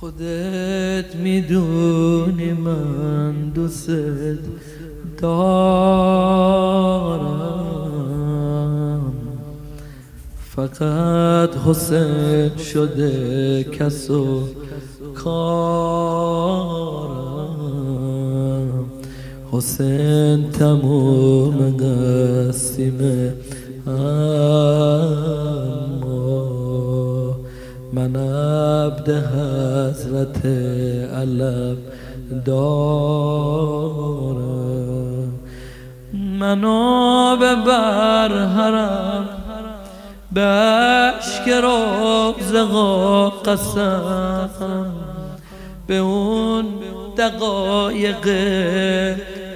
خودت می‌دونی من دوست دارم. فقط حسین شده کس و کارم. حسین تموم قسیمه من عبد حضرت علم دارم. منو ببر حرم به عشق روزقا قسم. به اون دقایق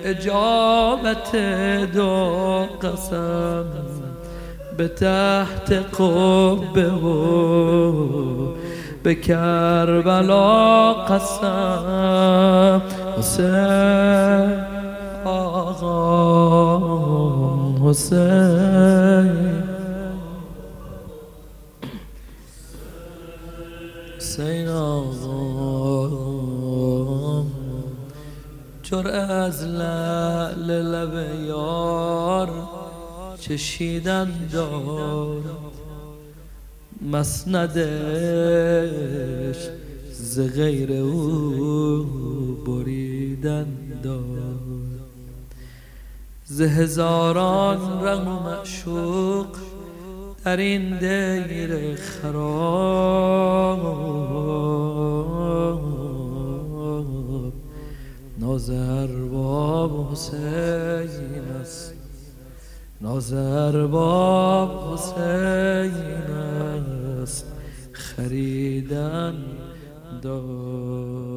اجابت دو قسم. به تحت قبه و به کربلا قسم حسین آقا حسین. حسین آقا جر از لعل لب یار چشیدن دار. مسندش ز غیر او بریدن دار ز هزاران رغم معشوق در این دیر خراب. نازر باب حسین است. نازر باب حسین است خریدن دار